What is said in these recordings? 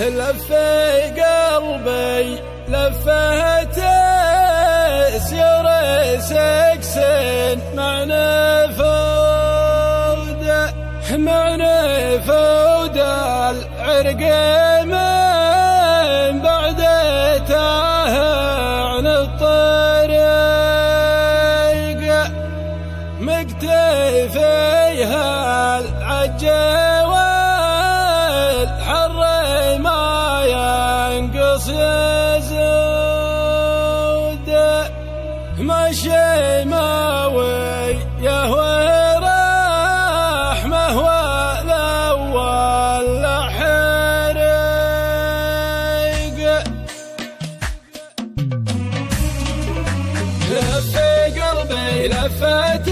لفي قلبي لفهت تسير سكسن معنى فوده معنى فوده العرق من بعد تاه عن الطريق مقتفيها العجل. زود مشي ماوي يا رحمة والاول حريق. لفي قلبي لفت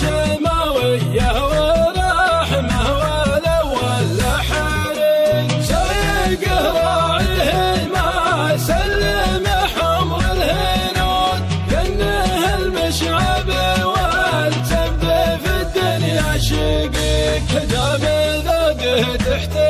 الشماوية ورحمه والأول راعيه ما سلم حمر الهنود. كنه المشعب في الدنيا. دام ذوقه تحت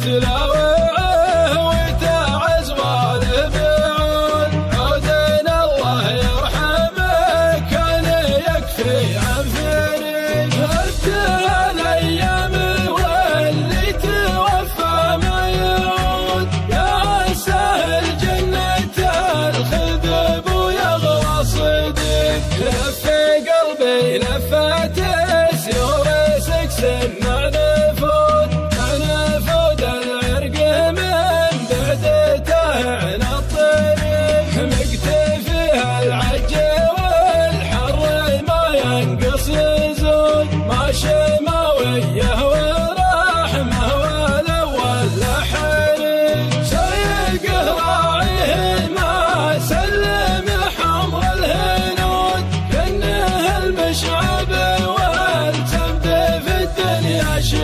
till I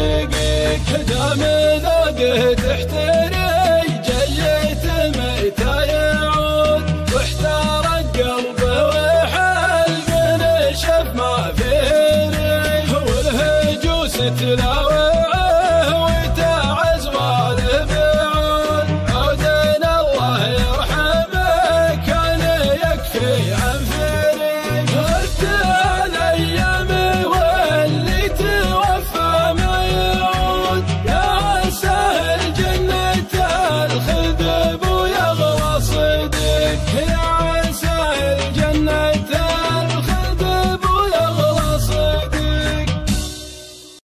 طريقك ذوقه تحتري جيت متى يعود واحتار القلب وحل من شف ما والهجوس تلاوي